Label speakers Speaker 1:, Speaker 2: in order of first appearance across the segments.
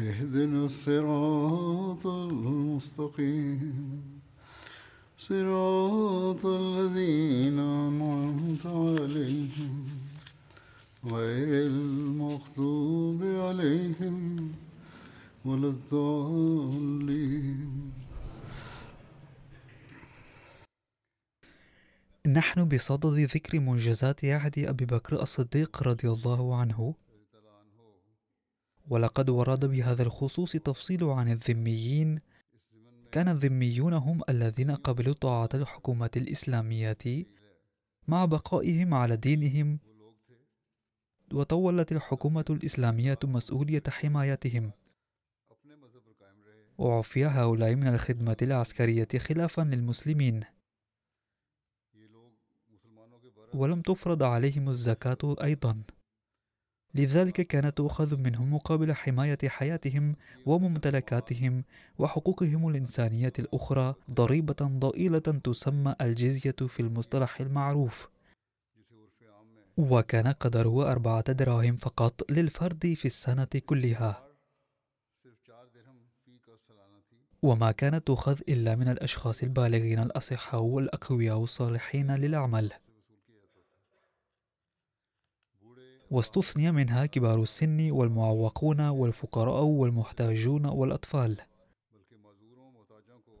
Speaker 1: اهدنا الصراط المستقيم. صراط الذين أنعمت عليهم غير المغضوب عليهم ولا الضالين.
Speaker 2: نحن بصدد ذكر منجزات عهد أبي بكر الصديق رضي الله عنه. ولقد ورد بهذا الخصوص تفصيل عن الذميين. كان الذميون هم الذين قبلوا طاعة الحكومة الإسلامية مع بقائهم على دينهم. وتولت الحكومة الإسلامية مسؤولية حمايتهم. وعفي هؤلاء من الخدمة العسكرية خلافا للمسلمين. ولم تفرض عليهم الزكاة أيضا. لذلك كانت تؤخذ منهم مقابل حماية حياتهم وممتلكاتهم وحقوقهم الإنسانية الأخرى ضريبة ضئيلة تسمى الجزية في المصطلح المعروف. وكان قدره أربعة دراهم فقط للفرد في السنة كلها. وما كانت تؤخذ إلا من الأشخاص البالغين الأصحاء والأقوياء الصالحين للعمل. واستثني منها كبار السن والمعوقون والفقراء والمحتاجون والأطفال.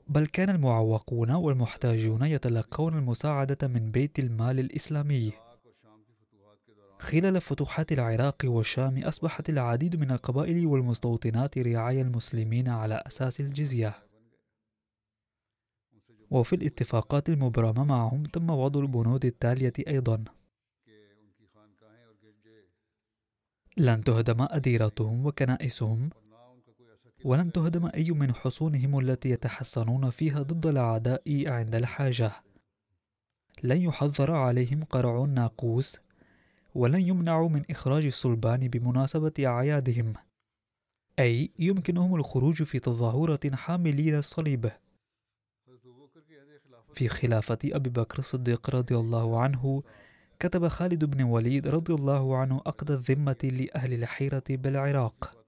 Speaker 2: بل كان المعوقون والمحتاجون يتلقون المساعدة من بيت المال الإسلامي. خلال فتوحات العراق والشام أصبحت العديد من القبائل والمستوطنات رعايا المسلمين على أساس الجزية. وفي الاتفاقات المبرمة معهم تم وضع البنود التالية أيضاً. لن تهدم أديرتهم وكنائسهم. ولن تهدم أي من حصونهم التي يتحصنون فيها ضد الأعداء عند الحاجة. لن يحظر عليهم قرع الناقوس ولن يمنعوا من إخراج الصلبان بمناسبة أعيادهم. أي يمكنهم الخروج في تظاهرة حاملين الصليب. في خلافة أبي بكر الصديق رضي الله عنه كتب خالد بن وليد رضي الله عنه عقد الذمة لأهل الحيرة بالعراق.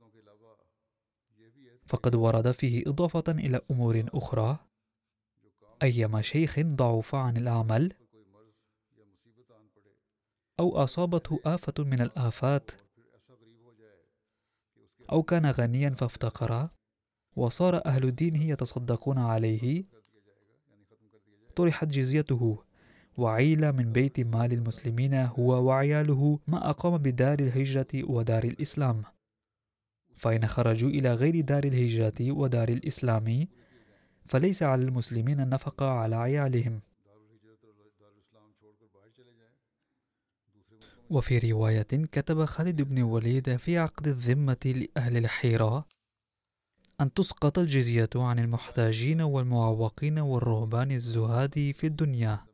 Speaker 2: فقد ورد فيه إضافة إلى أمور أخرى. أيما شيخ ضعف عن العمل أو أصابته آفة من الآفات أو كان غنيا فافتقر وصار أهل دينه يتصدقون عليه طرحت جزيته. وعيل من بيت مال المسلمين هو وعياله ما أقام بدار الهجرة ودار الإسلام. فإن خرجوا إلى غير دار الهجرة ودار الإسلام فليس على المسلمين النفقة على عيالهم. وفي رواية كتب خالد بن وليد في عقد الذمة لأهل الحيرة أن تسقط الجزية عن المحتاجين والمعوقين والرهبان الزهاد في الدنيا.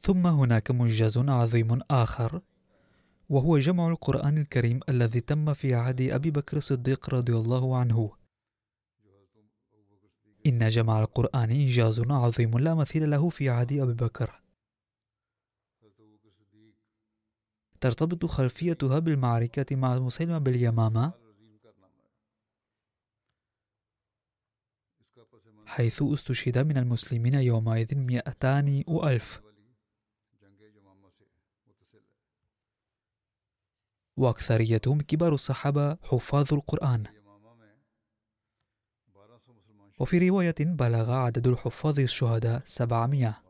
Speaker 2: ثم هناك منجز عظيم آخر وهو جمع القرآن الكريم الذي تم في عهد أبي بكر الصديق رضي الله عنه. إن جمع القرآن إنجاز عظيم لا مثيل له في عهد أبي بكر. ترتبط خلفيتها بالمعركة مع مسيلمة باليمامة حيث استشهد من المسلمين يومئذ مئتان وألف. وأكثريتهم كبار الصحابة حفاظ القرآن. وفي رواية بلغ عدد الحفاظ الشهداء 700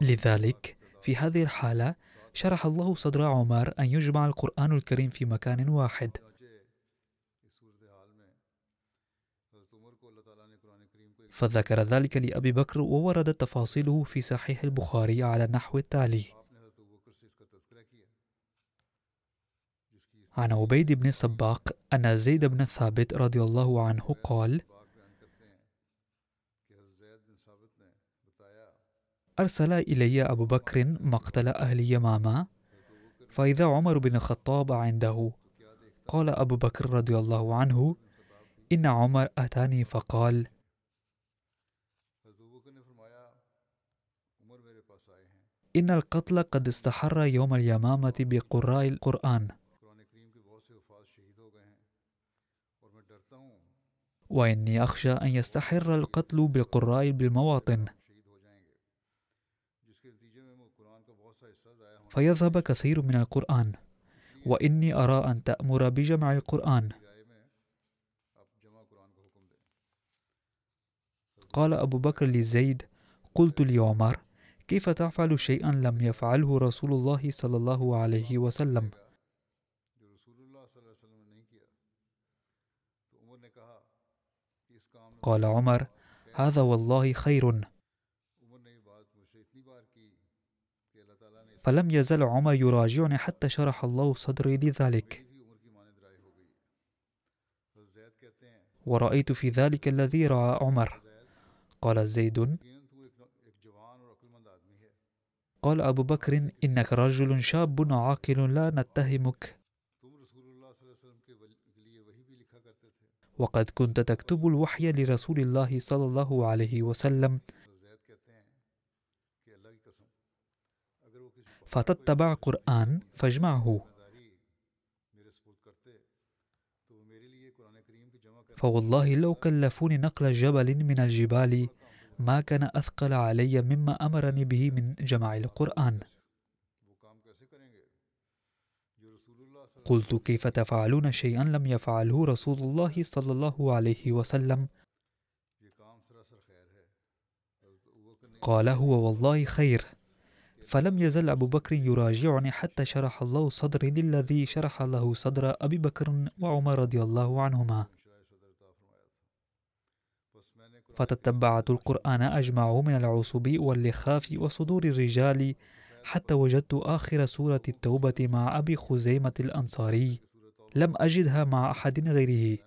Speaker 2: لذلك في هذه الحالة شرح الله صدر عمر أن يجمع القرآن الكريم في مكان واحد. فذكر ذلك لأبي بكر ووردت تفاصيله في صحيح البخاري على النحو التالي. عن عبيد بن السباق أن زيد بن ثابت رضي الله عنه قال أرسل إلي أبو بكر مقتل أهل يمامة فإذا عمر بن الخطاب عنده. قال أبو بكر رضي الله عنه إن عمر أتاني فقال إن القتل قد استحر يوم اليمامة بقراء القرآن. وإني أخشى أن يستحر القتل بالقراء بالمواطن. فيذهب كثير من القرآن. وإني أرى أن تأمر بجمع القرآن. قال أبو بكر لزيد قلت لعمر كيف تفعل شيئا لم يفعله رسول الله صلى الله عليه وسلم؟ قال عمر هذا والله خير. فلم يزل عمر يراجعني حتى شرح الله صدري لذلك. ورأيت في ذلك الذي رأى عمر. قال زيد قال أبو بكر إنك رجل شاب عاقل لا نتهمك. وقد كنت تكتب الوحي لرسول الله صلى الله عليه وسلم. فتتبع قرآن فاجمعه. فوالله لو كلفوني نقل جبل من الجبال ما كان أثقل علي مما أمرني به من جمع القرآن. قلت كيف تفعلون شيئا لم يفعله رسول الله صلى الله عليه وسلم؟ قال هو والله خير. فلم يزل أبو بكر يراجعني حتى شرح الله صدري للذي شرح له صدر أبي بكر وعمر رضي الله عنهما. فتتبعت القرآن أجمعه من العصب واللخاف وصدور الرجال حتى وجدت آخر سورة التوبة مع أبي خزيمة الأنصاري. لم أجدها مع أحد غيره.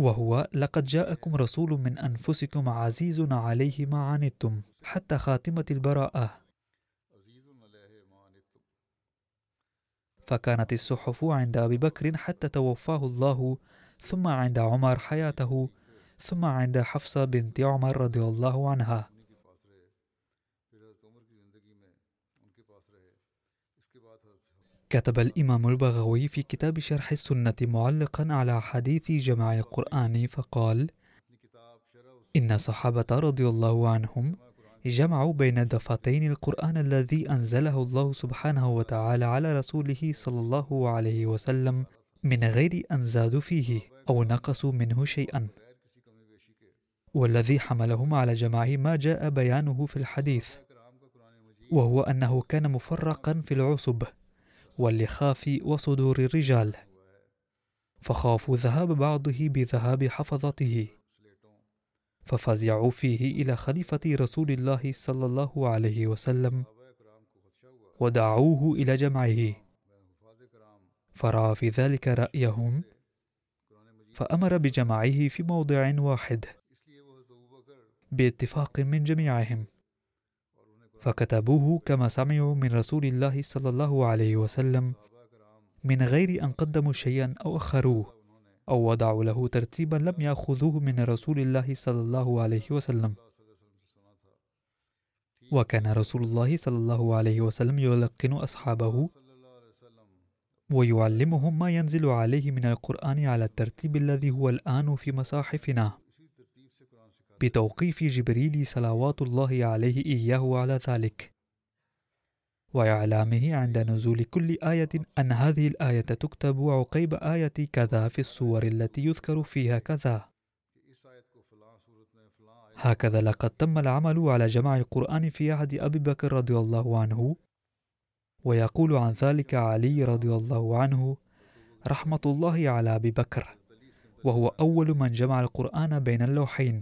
Speaker 2: وهو لقد جاءكم رسول من أنفسكم عزيز عليه ما عنتم حتى خاتمة البراءة. فكانت الصحف عند أبي بكر حتى توفاه الله ثم عند عمر حياته ثم عند حفصة بنت عمر رضي الله عنها. كتب الإمام البغوي في كتاب شرح السنة معلقا على حديث جمع القرآن فقال إن صحابة رضي الله عنهم جمعوا بين دفتين القرآن الذي أنزله الله سبحانه وتعالى على رسوله صلى الله عليه وسلم من غير أن زادوا فيه أو نقصوا منه شيئا. والذي حملهم على جمع ما جاء بيانه في الحديث وهو أنه كان مفرقا في العصب. واللخاف وصدور الرجال. فخافوا ذهاب بعضه بذهاب حفظته. ففزعوا فيه إلى خليفة رسول الله صلى الله عليه وسلم. ودعوه إلى جمعه. فرأى في ذلك رأيهم. فأمر بجمعه في موضع واحد. باتفاق من جميعهم. فكتبوه كما سمعوا من رسول الله صلى الله عليه وسلم من غير أن قدموا شيئا أو أخروه أو وضعوا له ترتيبا لم يأخذوه من رسول الله صلى الله عليه وسلم. وكان رسول الله صلى الله عليه وسلم يلقن أصحابه ويعلمهم ما ينزل عليه من القرآن على الترتيب الذي هو الآن في مصاحفنا. بتوقيف جبريل صلوات الله عليه إياه على ذلك. وإعلامه عند نزول كل آية أن هذه الآية تكتب عقيب آية كذا في الصور التي يذكر فيها كذا. هكذا لقد تم العمل على جمع القرآن في عهد أبي بكر رضي الله عنه. ويقول عن ذلك علي رضي الله عنه رحمة الله على أبي بكر. وهو أول من جمع القرآن بين اللوحين.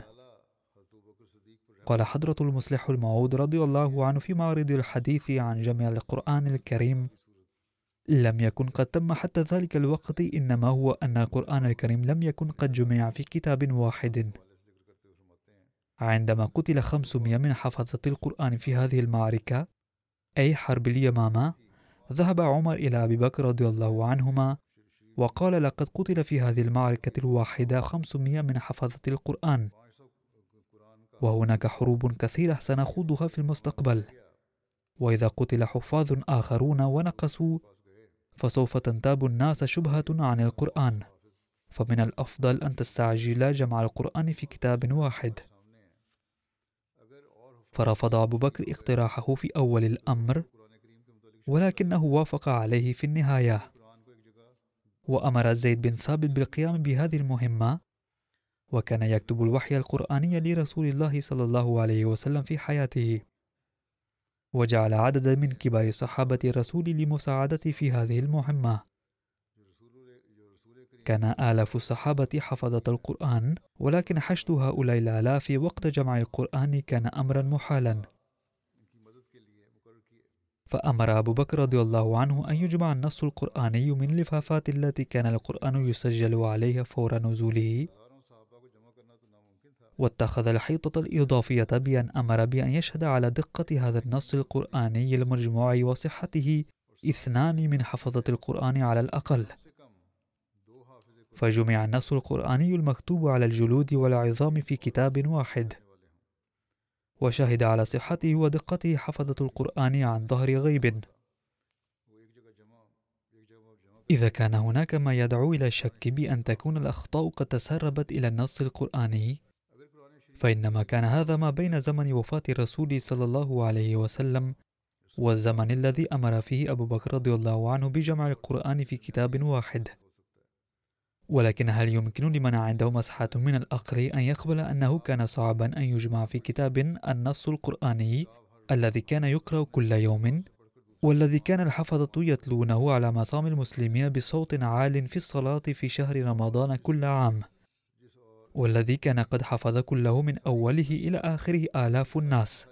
Speaker 2: قال حضرة المصلح الموعود رضي الله عنه في معرض الحديث عن جمع القرآن الكريم. لم يكن قد تم حتى ذلك الوقت إنما هو أن القرآن الكريم لم يكن قد جمع في كتاب واحد. عندما قتل 500 من حفظة القرآن في هذه المعركة أي حرب اليمامة ذهب عمر إلى أبي بكر رضي الله عنهما وقال لقد قتل في هذه المعركة الواحدة 500 من حفظة القرآن. وهناك حروب كثيرة سنخوضها في المستقبل. وإذا قتل حفاظ آخرون ونقصوا فسوف تنتاب الناس شبهة عن القرآن. فمن الأفضل أن تستعجل جمع القرآن في كتاب واحد. فرفض أبو بكر اقتراحه في أول الأمر ولكنه وافق عليه في النهاية. وأمر زيد بن ثابت بالقيام بهذه المهمة وكان يكتب الوحي القرآني لرسول الله صلى الله عليه وسلم في حياته. وجعل عددا من كبار صحابة الرسول لمساعدته في هذه المهمة. كان آلاف الصحابة حفظة القرآن ولكن حشد هؤلاء الآلاف وقت جمع القرآن كان أمرا محالا. فأمر أبو بكر رضي الله عنه أن يجمع النص القرآني من لفافات التي كان القرآن يسجل عليها فور نزوله. واتخذ الحيطة الإضافية بأن أمر بأن يشهد على دقة هذا النص القرآني المجموع وصحته اثنان من حفظة القرآن على الأقل. فجمع النص القرآني المكتوب على الجلود والعظام في كتاب واحد. وشهد على صحته ودقته حفظة القرآن عن ظهر غيب. إذا كان هناك ما يدعو إلى الشك بأن تكون الأخطاء قد تسربت إلى النص القرآني فإنما كان هذا ما بين زمن وفاة الرسول صلى الله عليه وسلم والزمن الذي أمر فيه أبو بكر رضي الله عنه بجمع القرآن في كتاب واحد. ولكن هل يمكن لمن عنده مسحة من الأقل أن يقبل أنه كان صعبا أن يجمع في كتاب النص القرآني الذي كان يقرأ كل يوم والذي كان الحفظة يتلونه على مصام المسلمين بصوت عال في الصلاة في شهر رمضان كل عام؟ والذي كان قد حفظ كله من أوله إلى آخره آلاف الناس.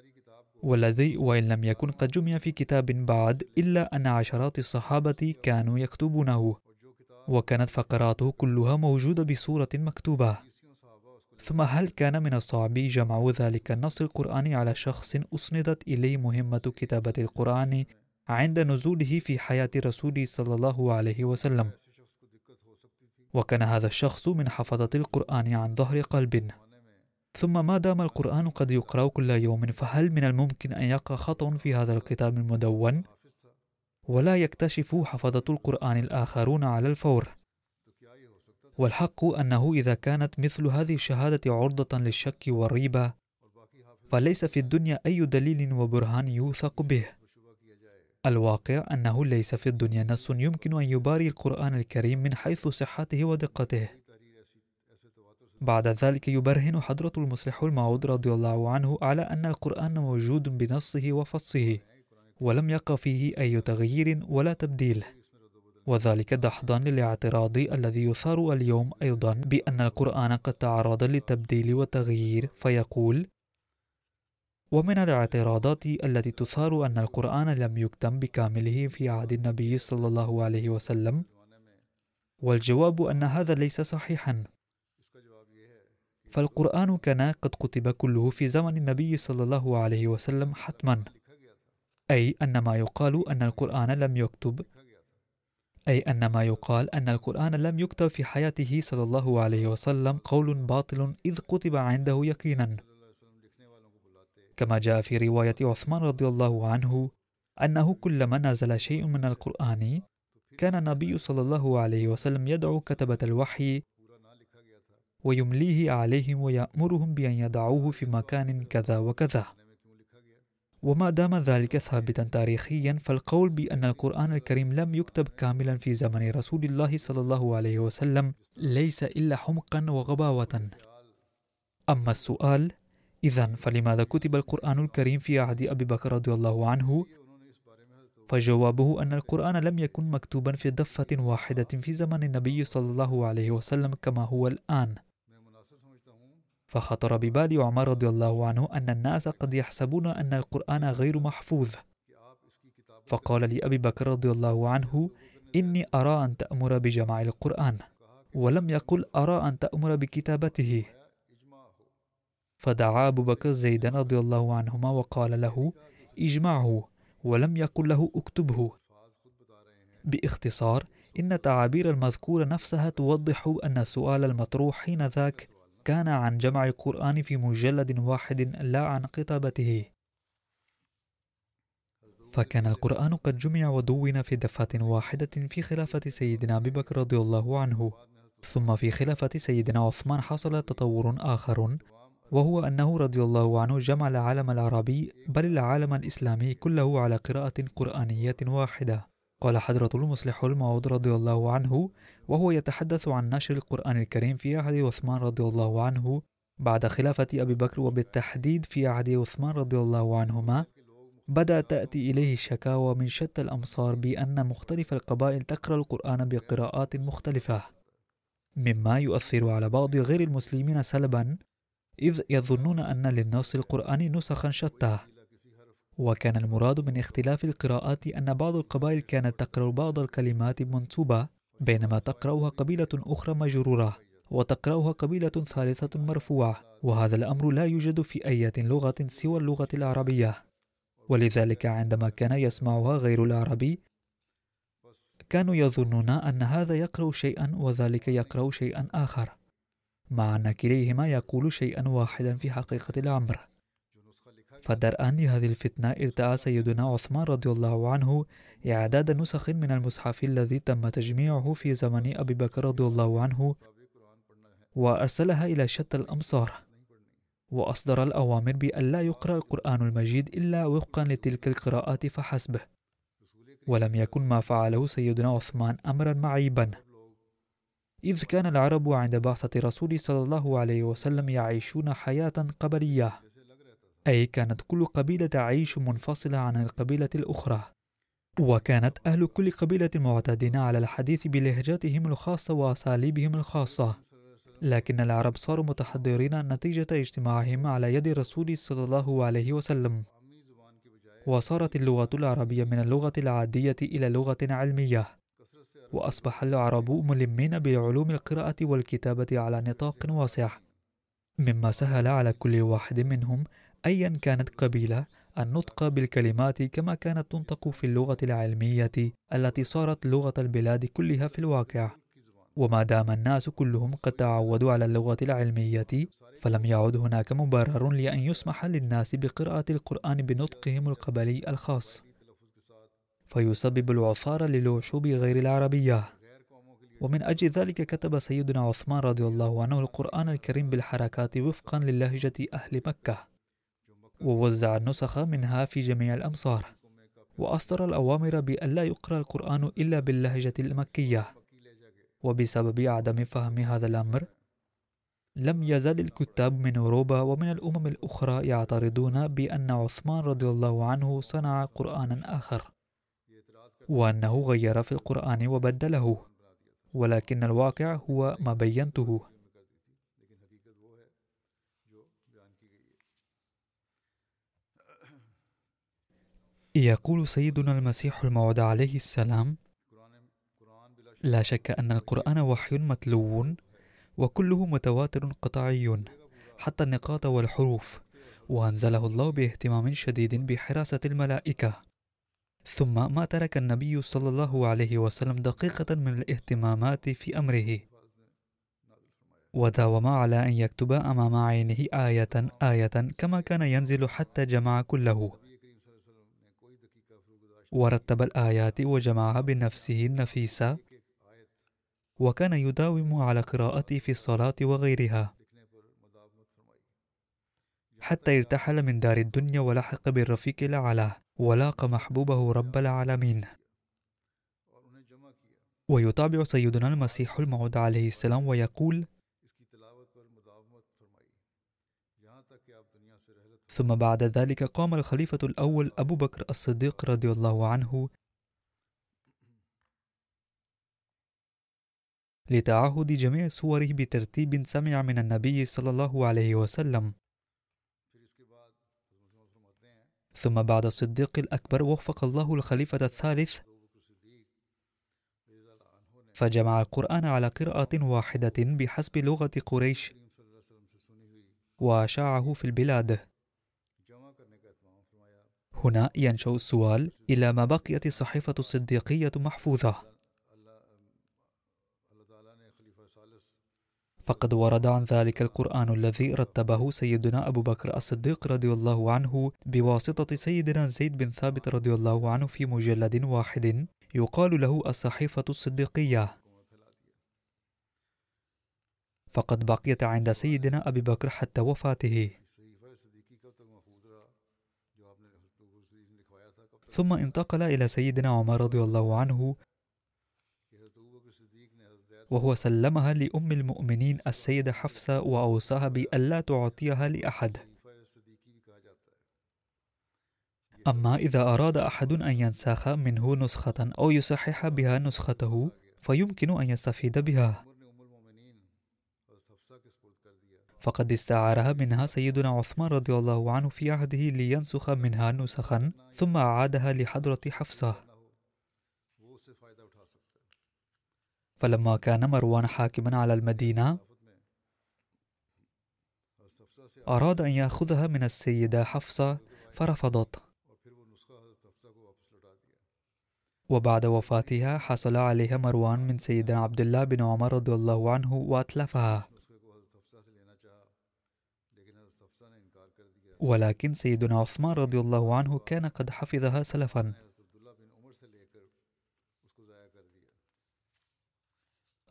Speaker 2: والذي وإن لم يكن قد جمع في كتاب بعد إلا أن عشرات الصحابة كانوا يكتبونه. وكانت فقراته كلها موجودة بصورة مكتوبة. ثم هل كان من الصعب جمع ذلك النص القرآني على شخص أسندت إليه مهمة كتابة القرآن عند نزوله في حياة رسول صلى الله عليه وسلم؟ وكان هذا الشخص من حفظة القرآن عن ظهر قلب. ثم ما دام القرآن قد يقرأ كل يوم فهل من الممكن أن يقع خطأ في هذا الكتاب المدون؟ ولا يكتشف حفظة القرآن الآخرون على الفور. والحق أنه إذا كانت مثل هذه الشهادة عرضة للشك والريبة فليس في الدنيا أي دليل وبرهان يوثق به. الواقع أنه ليس في الدنيا نص يمكن أن يباري القرآن الكريم من حيث صحته ودقته. بعد ذلك يبرهن حضرة المصلح الموعود رضي الله عنه على أن القرآن موجود بنصه وفصه ولم يقع فيه أي تغيير ولا تبديل. وذلك دحضا للاعتراض الذي يثار اليوم أيضا بأن القرآن قد تعرض للتبديل والتغيير فيقول ومن الاعتراضات التي تثار أن القرآن لم يكتم بكامله في عهد النبي صلى الله عليه وسلم والجواب أن هذا ليس صحيحا. فالقرآن كان قد كتب كله في زمن النبي صلى الله عليه وسلم حتما أي أن ما يقال أن القرآن لم يكتب أي أن ما يقال أن القرآن لم يكتب في حياته صلى الله عليه وسلم قول باطل إذ كتب عنده يقينا. كما جاء في رواية عثمان رضي الله عنه أنه كلما نزل شيء من القرآن كان النبي صلى الله عليه وسلم يدعو كتبة الوحي ويمليه عليهم ويأمرهم بأن يضعوه في مكان كذا وكذا. وما دام ذلك ثابتا تاريخيا فالقول بأن القرآن الكريم لم يكتب كاملا في زمن رسول الله صلى الله عليه وسلم ليس إلا حمقا وغباوة. أما السؤال إذا فلماذا كتب القرآن الكريم في عهد أبي بكر رضي الله عنه؟ فجوابه أن القرآن لم يكن مكتوبا في دفة واحدة في زمن النبي صلى الله عليه وسلم كما هو الآن. فخطر ببال عمر رضي الله عنه أن الناس قد يحسبون أن القرآن غير محفوظ. فقال لأبي بكر رضي الله عنه إني أرى أن تأمر بجمع القرآن ولم يقل أرى أن تأمر بكتابته. فدعا أبو بكر زيدا رضي الله عنهما وقال له اجمعه ولم يقل له اكتبه. بإختصار إن التعابير المذكورة نفسها توضح أن السؤال المطروح حين ذاك كان عن جمع القرآن في مجلد واحد لا عن كتابته فكان القرآن قد جمع ودون في دفعة واحدة في خلافة سيدنا أبي بكر رضي الله عنه. ثم في خلافة سيدنا عثمان حصل تطور آخر وهو أنه رضي الله عنه جمع العالم العربي بل العالم الإسلامي كله على قراءة قرآنية واحدة. قال حضرة المصلح الموعود رضي الله عنه وهو يتحدث عن نشر القرآن الكريم في عهد عثمان رضي الله عنه بعد خلافة أبي بكر وبالتحديد في عهد عثمان رضي الله عنهما. بدأ تأتي إليه الشكاوى من شتى الأمصار بأن مختلف القبائل تقرأ القرآن بقراءات مختلفة مما يؤثر على بعض غير المسلمين سلبا. إذ يظنون أن للنص القرآني نسخا شتى. وكان المراد من اختلاف القراءات أن بعض القبائل كانت تقرأ بعض الكلمات منصوبة بينما تقرأها قبيلة أخرى مجرورة وتقرأها قبيلة ثالثة مرفوعة وهذا الأمر لا يوجد في أي لغة سوى اللغة العربية. ولذلك عندما كان يسمعها غير العربي كانوا يظنون أن هذا يقرأ شيئا وذلك يقرأ شيئا آخر. مع أن كليهما يقول شيئا واحدا في حقيقة الأمر. فدرءا لهذه الفتنة ارتأى سيدنا عثمان رضي الله عنه إعداد نسخ من المصحف الذي تم تجميعه في زمن أبي بكر رضي الله عنه وأرسلها إلى شتى الأمصار. وأصدر الأوامر بأن لا يقرأ القرآن المجيد إلا وفقا لتلك القراءات فحسب ولم يكن ما فعله سيدنا عثمان أمرا معيبا. إذ كان العرب عند بعثة رسول صلى الله عليه وسلم يعيشون حياة قبلية. أي كانت كل قبيلة تعيش منفصلة عن القبيلة الأخرى. وكانت أهل كل قبيلة معتادين على الحديث بلهجاتهم الخاصة وأساليبهم الخاصة. لكن العرب صاروا متحضرين نتيجة اجتماعهم على يد الرسول صلى الله عليه وسلم. وصارت اللغة العربية من اللغة العادية إلى لغة علمية. وأصبح العرب ملمين بعلوم القراءة والكتابة على نطاق واسع. مما سهل على كل واحد منهم أيا كانت قبيلة النطق بالكلمات كما كانت تنطق في اللغة العلمية التي صارت لغة البلاد كلها في الواقع. وما دام الناس كلهم قد تعودوا على اللغة العلمية فلم يعد هناك مبرر لأن يسمح للناس بقراءة القرآن بنطقهم القبلي الخاص. فيسبب العثار للوشوب غير العربية. ومن أجل ذلك كتب سيدنا عثمان رضي الله عنه القرآن الكريم بالحركات وفقا للهجة أهل مكة. ووزع النسخ منها في جميع الأمصار. وأصدر الأوامر بأن لا يقرأ القرآن إلا باللهجة المكية. وبسبب عدم فهم هذا الأمر لم يزل الكتاب من أوروبا ومن الأمم الأخرى يعترضون بأن عثمان رضي الله عنه صنع قرآنا آخر. وأنه غير في القرآن وبدله ولكن الواقع هو ما بينته. يقول سيدنا المسيح الموعود عليه السلام لا شك أن القرآن وحي متلو وكله متواتر قطعي حتى النقاط والحروف وأنزله الله باهتمام شديد بحراسة الملائكة. ثم ما ترك النبي صلى الله عليه وسلم دقيقة من الاهتمامات في أمره. وداوم على أن يكتب أمام عينه آية آية كما كان ينزل حتى جمع كله. ورتب الآيات وجمعها بنفسه النفيسة وكان يداوم على قراءته في الصلاة وغيرها. حتى ارتحل من دار الدنيا ولحق بالرفيق الأعلى. ولاق محبوبه رب العالمين. ويتابع سيدنا المسيح الموعود عليه السلام ويقول ثم بعد ذلك قام الخليفة الأول أبو بكر الصديق رضي الله عنه لتعهد جميع صوره بترتيب سمع من النبي صلى الله عليه وسلم. ثم بعد الصديق الأكبر وفق الله الخليفة الثالث فجمع القرآن على قراءة واحدة بحسب لغة قريش وأشاعه في البلاد. هنا ينشأ السؤال إلى ما بقيت الصحيفة الصديقية محفوظة. فقد ورد عن ذلك القرآن الذي رتبه سيدنا أبو بكر الصديق رضي الله عنه بواسطة سيدنا زيد بن ثابت رضي الله عنه في مجلد واحد يقال له الصحيفة الصديقية. فقد بقيت عند سيدنا أبي بكر حتى وفاته. ثم انتقل إلى سيدنا عمر رضي الله عنه وهو سلمها لأم المؤمنين السيدة حفصة وأوصاها بألا تعطيها لأحد. أما إذا أراد أحد أن ينسخ منه نسخة أو يصحح بها نسخته فيمكن أن يستفيد بها. فقد استعارها منها سيدنا عثمان رضي الله عنه في عهده لينسخ منها نسخا ثم أعادها لحضرة حفصة. فلما كان مروان حاكما على المدينة أراد أن يأخذها من السيدة حفصة فرفضت. وبعد وفاتها حصل عليها مروان من سيدنا عبد الله بن عمر رضي الله عنه وأتلفها. ولكن سيدنا عثمان رضي الله عنه كان قد حفظها سلفا.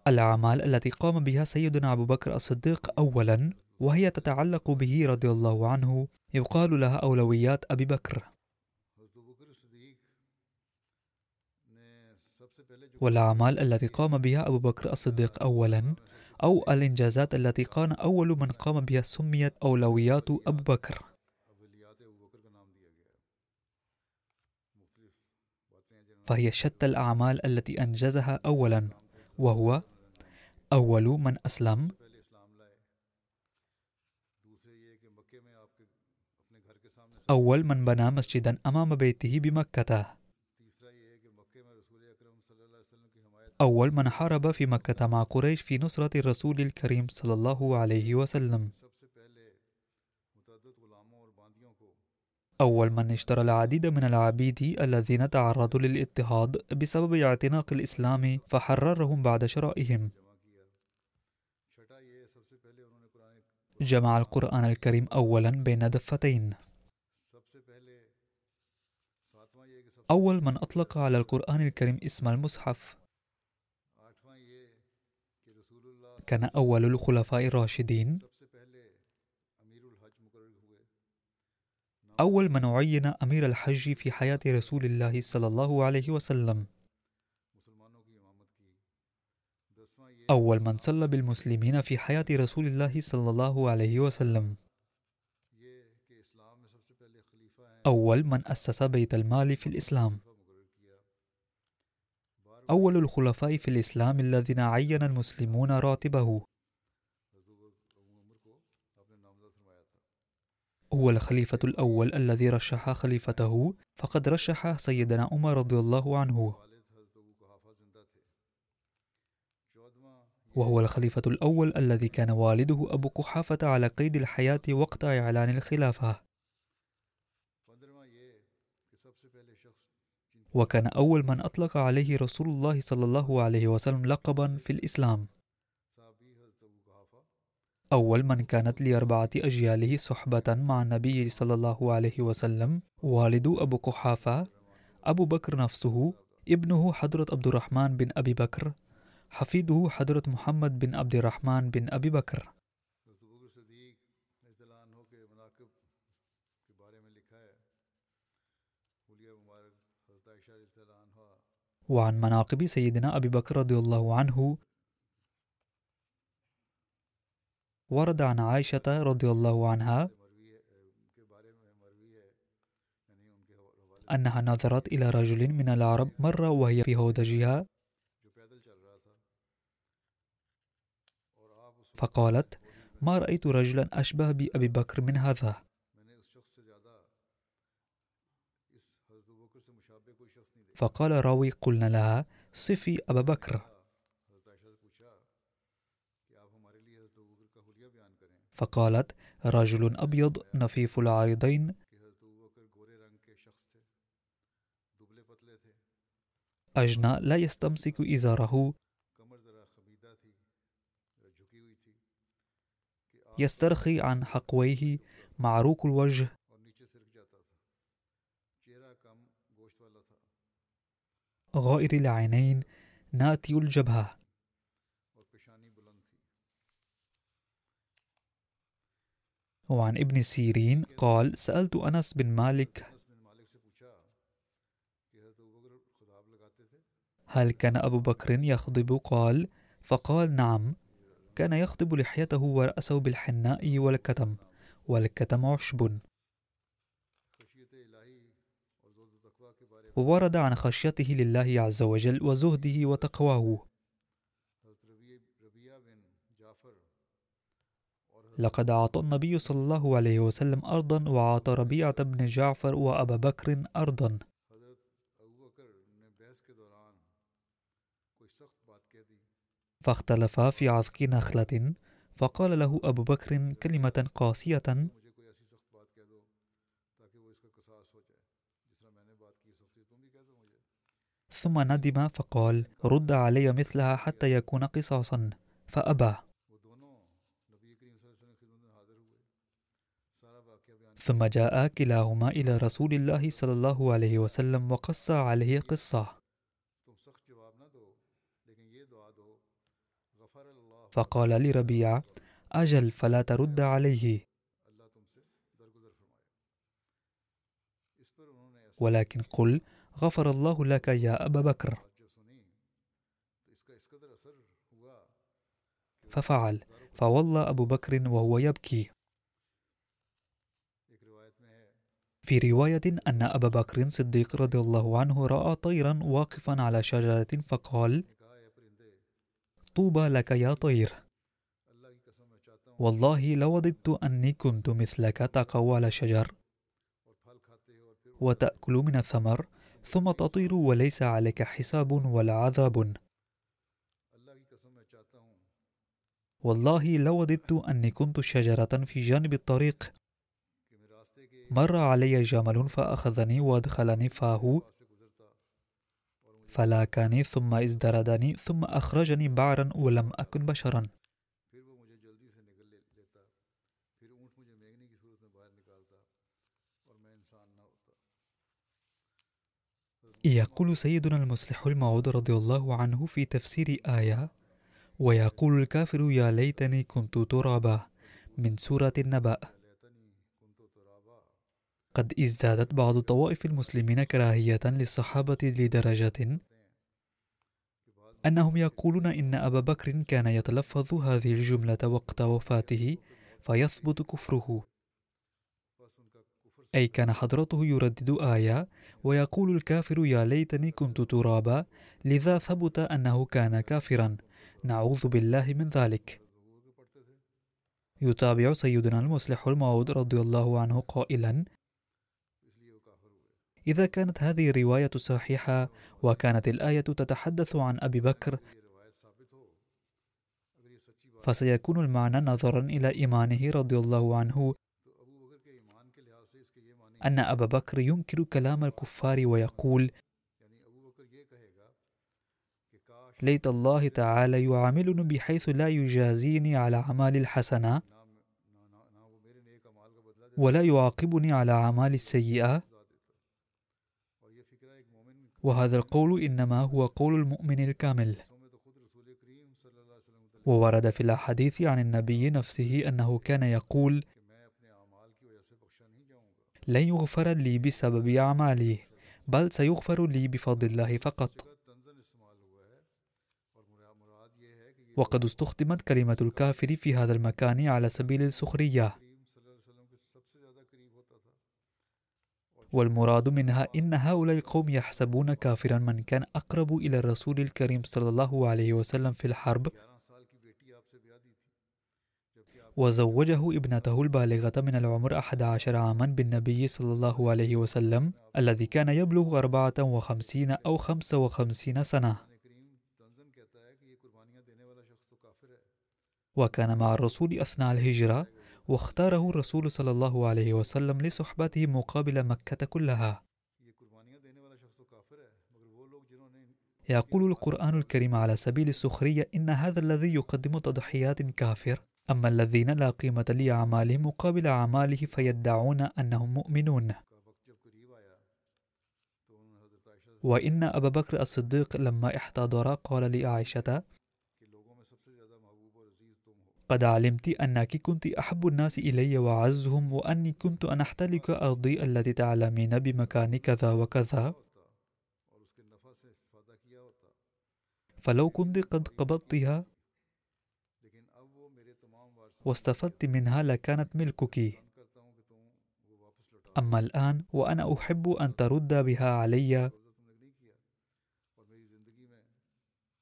Speaker 2: الأعمال التي قام بها سيدنا أبو بكر الصديق أولا وهي تتعلق به رضي الله عنه يقال لها أولويات أبي بكر. والأعمال التي قام بها أبو بكر الصديق أولا أو الإنجازات التي كان أول من قام بها سميت أولويات أبو بكر. فهي شتى الأعمال التي أنجزها أولا وهو أول من أسلم. أول من بنى مسجدا أمام بيته بمكة. أول من حارب في مكة مع قريش في نصرة الرسول الكريم صلى الله عليه وسلم. أول من اشترى العديد من العبيد الذين تعرضوا للاضطهاد بسبب اعتناق الإسلام فحررهم بعد شرائهم. جمع القرآن الكريم أولا بين دفتين. أول من أطلق على القرآن الكريم اسم المصحف. كان أول الخلفاء الراشدين. أول من عين أمير الحج في حياة رسول الله صلى الله عليه وسلم. أول من صلى بالمسلمين في حياة رسول الله صلى الله عليه وسلم. أول من أسس بيت المال في الإسلام. أول الخلفاء في الإسلام الذين عين المسلمون راتبه. هو الخليفة الأول الذي رشح خليفته فقد رشح سيدنا عمر رضي الله عنه. وهو الخليفة الأول الذي كان والده أبو قحافة على قيد الحياة وقت إعلان الخلافة. وكان أول من أطلق عليه رسول الله صلى الله عليه وسلم لقبا في الإسلام. أول من كانت لأربعة أجياله صحبة مع النبي صلى الله عليه وسلم والد أبو قحافة أبو بكر نفسه ابنه حضرة عبد الرحمن بن أبي بكر حفيده حضرة محمد بن عبد الرحمن بن أبي بكر. وعن مناقب سيدنا أبي بكر رضي الله عنه ورد عن عائشة رضي الله عنها أنها نظرت إلى رجل من العرب مر وهي في هودجها. فقالت ما رأيت رجلا أشبه بأبي بكر من هذا. فقال راوي قلنا لها صفي أبا بكر. فقالت رجل أبيض نفيف العارضين. أجنى لا يستمسك إزاره. يسترخي عن حقويه معروق الوجه. غائر العينين ناتي الجبهة. وعن ابن سيرين قال سألت أنس بن مالك هل كان أبو بكر يخضب؟ قال فقال نعم. كان يخضب لحيته ورأسه بالحناء والكتم والكتم عشب. وورد عن خشيته لله عز وجل وزهده وتقواه. لقد أعطى النبي صلى الله عليه وسلم أرضا وأعطى ربيعة بن جعفر وأبا بكر أرضا. فاختلفا في عذق نخلة فقال له أبو بكر كلمة قاسية ثم ندم فقال رد علي مثلها حتى يكون قصاصا. فأبى. ثم جاء كلاهما إلى رسول الله صلى الله عليه وسلم وقص عليه قصة. فقال لربيعة أجل فلا ترد عليه. ولكن قل غفر الله لك يا أبا بكر. ففعل فولى أبو بكر وهو يبكي. في رواية أن أبا بكر صديق رضي الله عنه رأى طيرا واقفا على شجرة فقال طوبى لك يا طير. والله لوددت أني كنت مثلك تقوى على شجر. وتأكل من الثمر ثم تطير وليس عليك حساب ولا عذاب. والله لوددت أني كنت شجرة في جانب الطريق. مر علي جمل فأخذني وأدخلني فاه. فلاكني ثم ازدردني ثم أخرجني بعرا ولم أكن بشرا. يقول سيدنا المصلح الموعود رضي الله عنه في تفسير آية ويقول الكافر يا ليتني كنت ترابا من سورة النبأ. قد ازدادت بعض طوائف المسلمين كراهية للصحابة لدرجة أنهم يقولون إن أبا بكر كان يتلفظ هذه الجملة وقت وفاته فيثبت كفره. أي كان حضرته يردد آية ويقول الكافر يا ليتني كنت ترابا لذا ثبت أنه كان كافرا. نعوذ بالله من ذلك. يتابع سيدنا المصلح الموعود رضي الله عنه قائلا إذا كانت هذه الرواية صحيحة وكانت الآية تتحدث عن أبي بكر فسيكون المعنى نظرا إلى إيمانه رضي الله عنه أن أبا بكر ينكر كلام الكفار ويقول ليت الله تعالى يعاملني بحيث لا يجازيني على أعمال الحسنة ولا يعاقبني على أعمال السيئة. وهذا القول إنما هو قول المؤمن الكامل. وورد في الأحاديث عن النبي نفسه أنه كان يقول لن يغفر لي بسبب أعمالي بل سيغفر لي بفضل الله فقط. وقد استخدمت كلمة الكافر في هذا المكان على سبيل السخرية. والمراد منها إن هؤلاء القوم يحسبون كافرا من كان أقرب إلى الرسول الكريم صلى الله عليه وسلم في الحرب. وزوجه ابنته البالغة من العمر أحد عشر عاما بالنبي صلى الله عليه وسلم الذي كان يبلغ أربعة وخمسين أو خمسة وخمسين سنة. وكان مع الرسول أثناء الهجرة واختاره الرسول صلى الله عليه وسلم لصحبته مقابل مكة كلها. يقول القرآن الكريم على سبيل السخرية إن هذا الذي يقدم تضحيات كافر أما الذين لا قيمة لأعمالهم مقابل أعماله فيدعون أنهم مؤمنون. وإن أبا بكر الصديق لما احتضر قال لعائشة قد علمت أنك كنت أحب الناس إلي وأعزهم وأني كنت أن أحتلك أرضي التي تعلمين بمكان كذا وكذا. فلو كنت قد قبضتها واستفدت منها لكانت ملكك. أما الآن وأنا أحب أن ترد بها علي.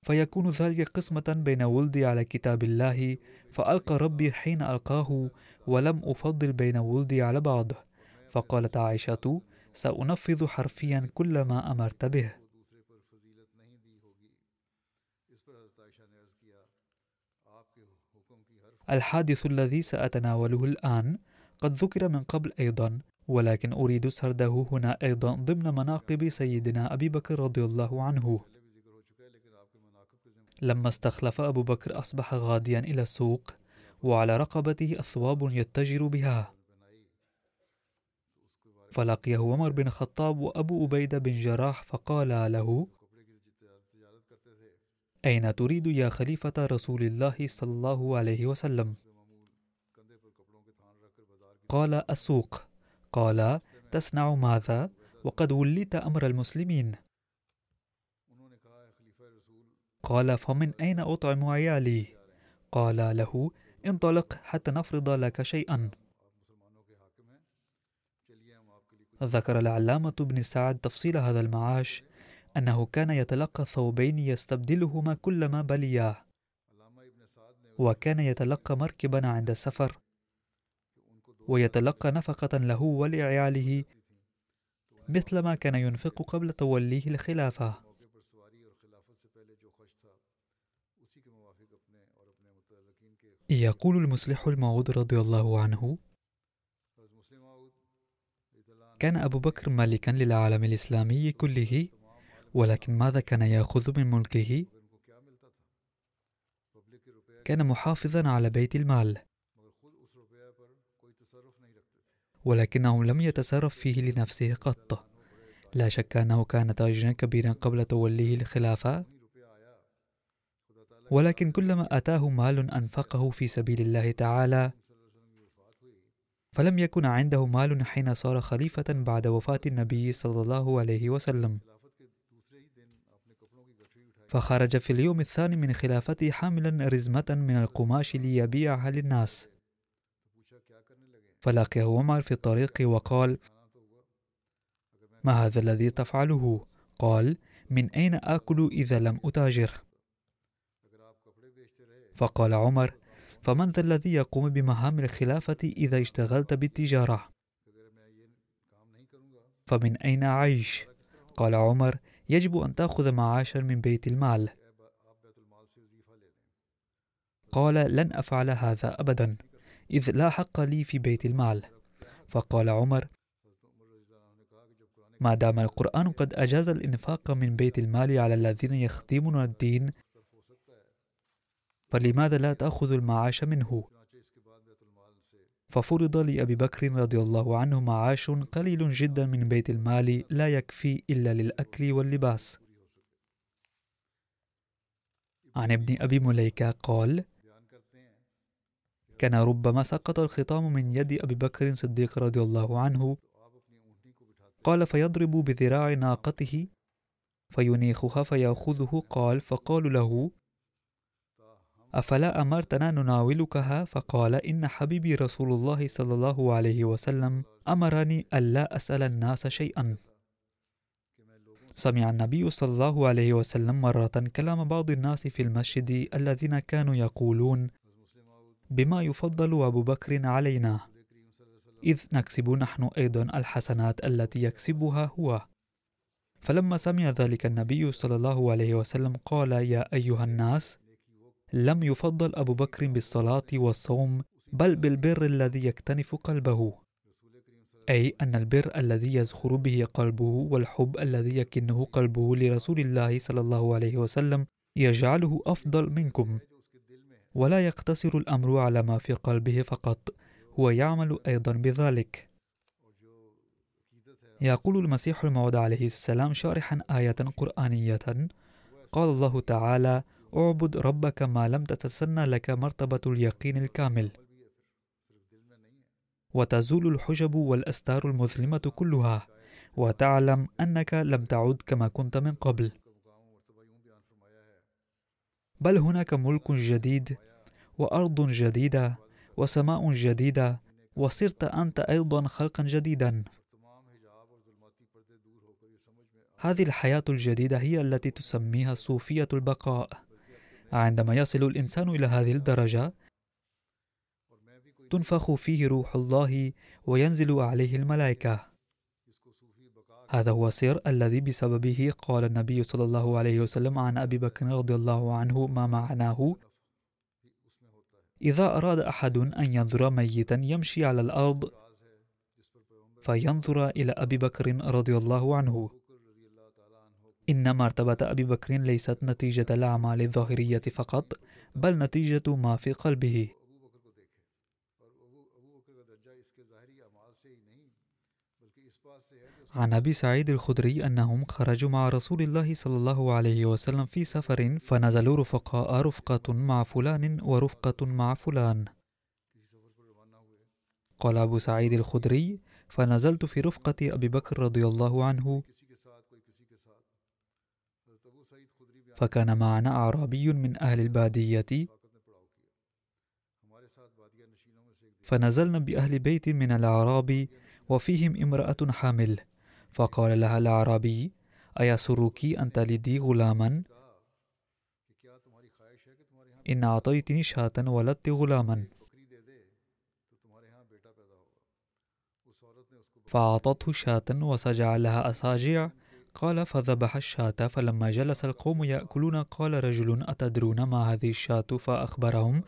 Speaker 2: فيكون ذلك قسمة بين ولدي على كتاب الله فألقى ربي حين ألقاه ولم أفضل بين ولدي على بعض فقالت عائشة سأنفذ حرفيا كل ما أمرت به. الحادث الذي سأتناوله الآن قد ذكر من قبل أيضا ولكن أريد سرده هنا أيضا ضمن مناقب سيدنا أبي بكر رضي الله عنه. لما استخلف أبو بكر أصبح غاديا إلى السوق وعلى رقبته أثواب يتجر بها. فلقيه عمر بن الخطاب وأبو أبيدة بن جراح فقال له أين تريد يا خليفة رسول الله صلى الله عليه وسلم؟ قال السوق. قال تصنع ماذا؟ وقد وليت أمر المسلمين. قال فمن أين أطعم عيالي؟ قال له انطلق حتى نفرض لك شيئا. ذكر العلامة بن سعد تفصيل هذا المعاش أنه كان يتلقى ثوبين يستبدلهما كلما بلياه وكان يتلقى مركبا عند السفر ويتلقى نفقة له ولعياله مثل ما كان ينفق قبل توليه الخلافة. يقول المصلح الموعود رضي الله عنه كان أبو بكر مالكا للعالم الإسلامي كله ولكن ماذا كان يأخذ من ملكه؟ كان محافظا على بيت المال ولكنه لم يتصرف فيه لنفسه قط لا شك أنه كان تاجرا كبيرا قبل توليه الخلافة ولكن كلما أتاه مال أنفقه في سبيل الله تعالى فلم يكن عنده مال حين صار خليفة بعد وفاة النبي صلى الله عليه وسلم. فخرج في اليوم الثاني من خلافته حاملا رزمة من القماش ليبيعها للناس. فلقيه عمر في الطريق وقال ما هذا الذي تفعله؟ قال من أين آكل إذا لم أتاجر؟ فقال عمر فمن ذا الذي يقوم بمهام الخلافة إذا اشتغلت بالتجارة؟ فمن أين أعيش قال عمر يجب أن تأخذ معاشا من بيت المال. قال لن أفعل هذا أبدا إذ لا حق لي في بيت المال. فقال عمر ما دام القرآن قد أجاز الإنفاق من بيت المال على الذين يخدمون الدين فلماذا لا تأخذ المعاش منه؟ ففرض لأبي بكر رضي الله عنه معاش قليل جدا من بيت المال لا يكفي إلا للأكل واللباس. عن ابن أبي مليكة قال كان ربما سقط الخطام من يد أبي بكر صديق رضي الله عنه. قال فيضرب بذراع ناقته فينيخها فيأخذه. قال فقالوا له أفلا أمرتنا نناولكها؟ فقال إن حبيبي رسول الله صلى الله عليه وسلم أمرني ألا أسأل الناس شيئا. سمع النبي صلى الله عليه وسلم مرة كلام بعض الناس في المسجد الذين كانوا يقولون بما يفضل أبو بكر علينا إذ نكسب نحن أيضا الحسنات التي يكسبها هو. فلما سمع ذلك النبي صلى الله عليه وسلم قال يا أيها الناس لم يفضل أبو بكر بالصلاة والصوم بل بالبر الذي يكتنف قلبه. أي أن البر الذي يزخر به قلبه والحب الذي يكنه قلبه لرسول الله صلى الله عليه وسلم يجعله أفضل منكم. ولا يقتصر الأمر على ما في قلبه فقط هو يعمل أيضا بذلك. يقول المسيح الموعود عليه السلام شارحا آية قرآنية. قال الله تعالى اعبد ربك ما لم تتسنى لك مرتبة اليقين الكامل. وتزول الحجب والأستار المظلمة كلها وتعلم أنك لم تعد كما كنت من قبل. بل هناك ملك جديد وأرض جديدة وسماء جديدة وصرت أنت أيضا خلقا جديدا. هذه الحياة الجديدة هي التي تسميها صوفية البقاء. عندما يصل الإنسان إلى هذه الدرجة تنفخ فيه روح الله وينزل عليه الملائكة. هذا هو السر الذي بسببه قال النبي صلى الله عليه وسلم عن أبي بكر رضي الله عنه ما معناه إذا أراد أحد أن ينظر ميتا يمشي على الأرض فينظر إلى أبي بكر رضي الله عنه. إن مرتبة أبي بكر ليست نتيجة الأعمال الظاهرية فقط بل نتيجة ما في قلبه. عن أبي سعيد الخدري أنهم خرجوا مع رسول الله صلى الله عليه وسلم في سفر فنزلوا رفقاء رفقة مع فلان ورفقة مع فلان. قال أبو سعيد الخدري فنزلت في رفقة أبي بكر رضي الله عنه فكان معنا أعرابي من أهل البادية. فنزلنا بأهل بيت من الأعراب وفيهم امرأة حامل. فقال لها الأعرابي أيسرك أن تلدي غلاما؟ إن أعطيتني شاة ولدت غلاما. فأعطته شاة وسجع لها أساجع قال فذبح الشاة فلما جلس القوم يأكلون قال رجل أتدرون ما هذه الشاة؟ فأخبرهم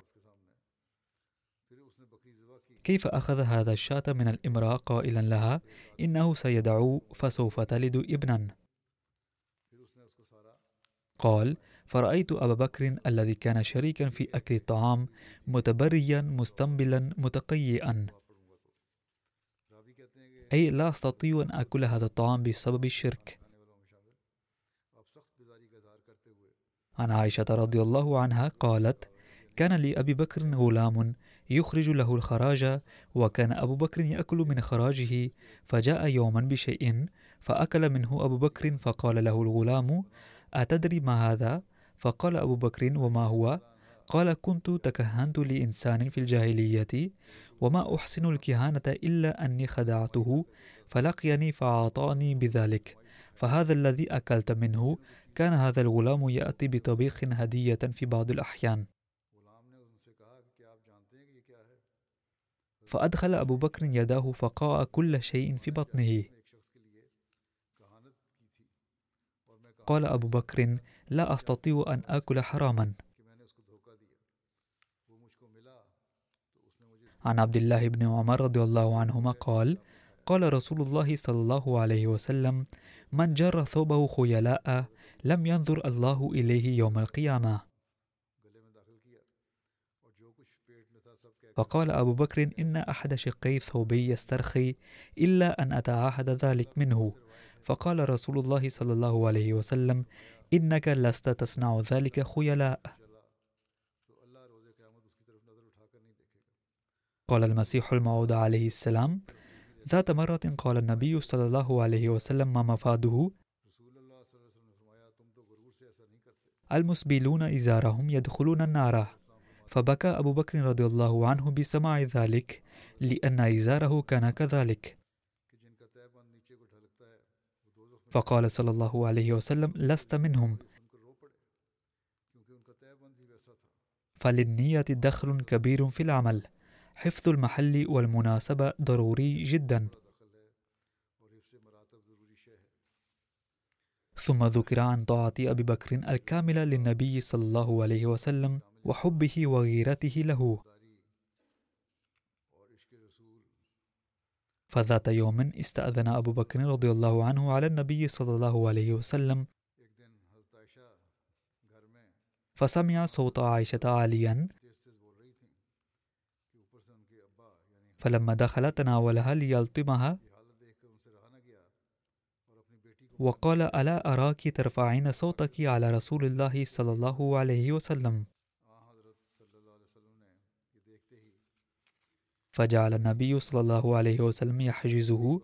Speaker 2: كيف أخذ هذا الشاة من الامرأة قائلا لها؟ إنه سيدعو فسوف تلد ابنا. قال فرأيت أبا بكر الذي كان شريكا في أكل الطعام متبريا مستنبلا متقيئا. أي لا أستطيع أن أكل هذا الطعام بسبب الشرك. عن عائشة رضي الله عنها قالت كان لأبي بكر غلام يخرج له الخراج وكان أبو بكر يأكل من خراجه فجاء يوما بشيء فأكل منه أبو بكر فقال له الغلام أتدري ما هذا؟ فقال أبو بكر وما هو؟ قال كنت تكهنت لإنسان في الجاهلية وما أحسن الكهانة إلا أني خدعته فلقيني فأعطاني بذلك فهذا الذي أكلت منه كان هذا الغلام يأتي بطبيخ هدية في بعض الأحيان. فأدخل أبو بكر يداه فقاء كل شيء في بطنه. قال أبو بكر لا أستطيع أن آكل حراما. عن عبد الله بن عمر رضي الله عنهما قال قال رسول الله صلى الله عليه وسلم من جر ثوبه خيلاء لم ينظر الله إليه يوم القيامة. فقال أبو بكر إن أحد شقي ثوبي يسترخي إلا أن أتعاهد ذلك منه. فقال رسول الله صلى الله عليه وسلم إنك لست تصنع ذلك خيلاء. قال المسيح الموعود عليه السلام ذات مرة قال النبي صلى الله عليه وسلم ما مفاده؟ المسبلون إزارهم يدخلون النار. فبكى أبو بكر رضي الله عنه بسماع ذلك لأن إزاره كان كذلك. فقال صلى الله عليه وسلم لست منهم. فللنية دخل كبير في العمل. حفظ المحل والمناسبة ضروري جدا. ثم ذكر عن طاعة أبي بكر الكاملة للنبي صلى الله عليه وسلم وحبه وغيرته له. فذات يوم استأذن أبو بكر رضي الله عنه على النبي صلى الله عليه وسلم. فسمع صوت عائشة عاليا. فلما دخل تناولها ليلطمها وقال ألا أراك ترفعين صوتك على رسول الله صلى الله عليه وسلم؟ فجعل النبي صلى الله عليه وسلم يحجزه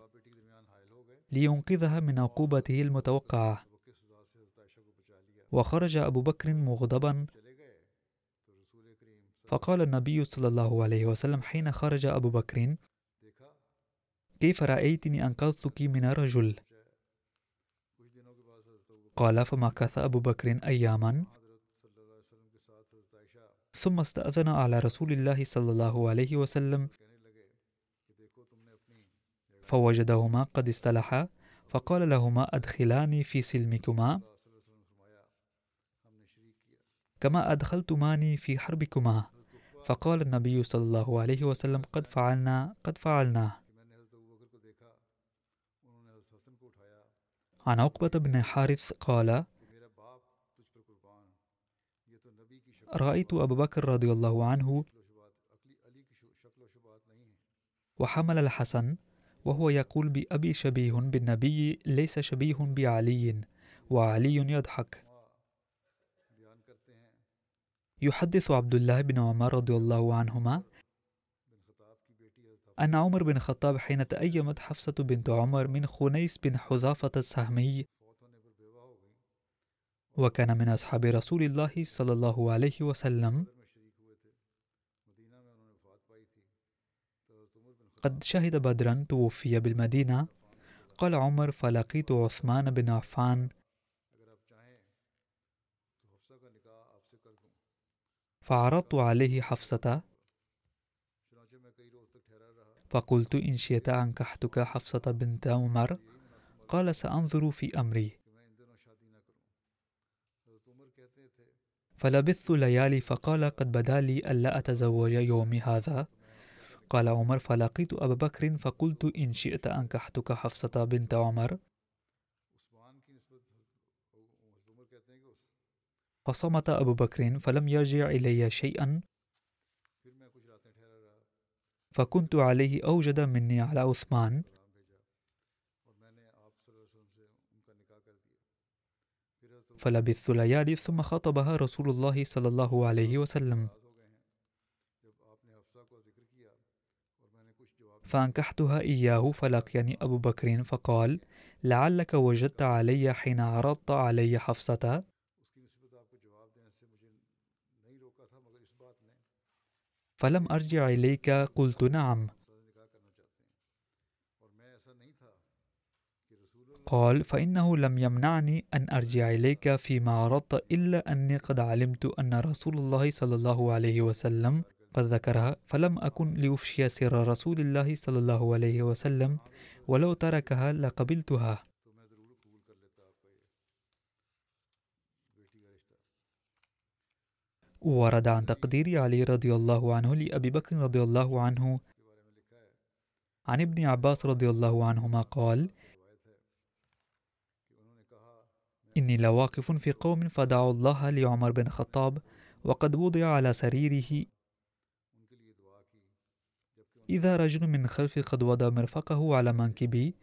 Speaker 2: لينقذها من عقوبته المتوقعة. وخرج أبو بكر مغضبا. فقال النبي صلى الله عليه وسلم حين خرج أبو بكر كيف رأيتني أنقذتك من رجل قال فمكث أبو بكر أياما؟ ثم استأذن على رسول الله صلى الله عليه وسلم فوجدهما قد استلحا فقال لهما أدخلاني في سلمكما؟ كما أدخلتماني في حربكما؟ فقال النبي صلى الله عليه وسلم قد فعلنا قد فعلنا عن عقبة بن حارث قال رأيت أبا بكر رضي الله عنه وحمل الحسن وهو يقول بأبي شبيه بالنبي ليس شبيه بعلي وعلي يضحك يحدث عبد الله بن عمر رضي الله عنهما أن عمر بن الخطاب حين تأيمت حفصة بنت عمر من خنيس بن حذافة السهمي وكان من أصحاب رسول الله صلى الله عليه وسلم. قد شهد بدرا توفي بالمدينة. قال عمر فلقيت عثمان بن عفان فعرضت عليه حفصة. فقلت إن شئت أنكحتك حفصة بنت عمر. قال سأنظر في أمري. فلبثت ليالي فقال قد بدا لي ألا أتزوج يومي هذا. قال عمر فلقيت أبا بكر فقلت إن شئت أنكحتك حفصة بنت عمر. فصمت أبو بكر فلم يرجع إلي شيئا. فكنت عليه أوجد مني على عثمان. فلبثت ليالي ثم خطبها رسول الله صلى الله عليه وسلم. فأنكحتها إياه فلقيني أبو بكر فقال لعلك وجدت علي حين عرضت علي حفصة. فلم أرجع إليك. قلت نعم. قال فإنه لم يمنعني أن أرجع إليك فيما عرضت إلا أني قد علمت أن رسول الله صلى الله عليه وسلم قد ذكرها فلم أكن لأفشي سر رسول الله صلى الله عليه وسلم ولو تركها لقبلتها. ورد عن تقدير علي رضي الله عنه لأبي بكر رضي الله عنه. عن ابن عباس رضي الله عنهما قال إني لواقف في قوم فدعوا الله لعمر بن الخطاب وقد وضع على سريره. إذا رجل من خلفي قد وضع مرفقه على منكبي.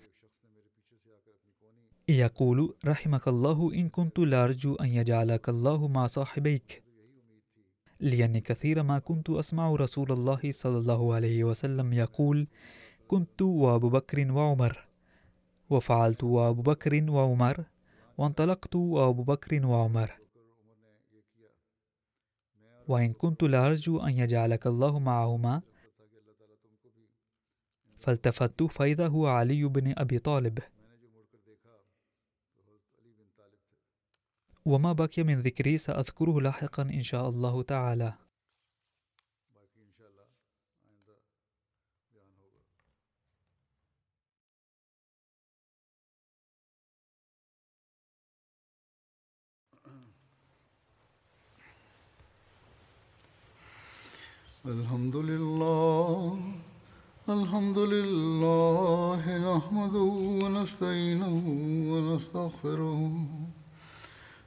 Speaker 2: يقول رحمك الله إن كنت لأرجو أن يجعلك الله مع صاحبيك. لأني كثيرا ما كنت أسمع رسول الله صلى الله عليه وسلم يقول كنت وأبو بكر وعمر. وفعلت وأبو بكر وعمر وانطلقت وأبو بكر وعمر. وإن كنت لأرجو أن يجعلك الله معهما فالتفت فإذا هو علي بن أبي طالب. وما بقي من ذكري سأذكره لاحقا إن شاء الله تعالى.
Speaker 1: الحمد لله الحمد لله نحمده ونستعينه ونستغفره.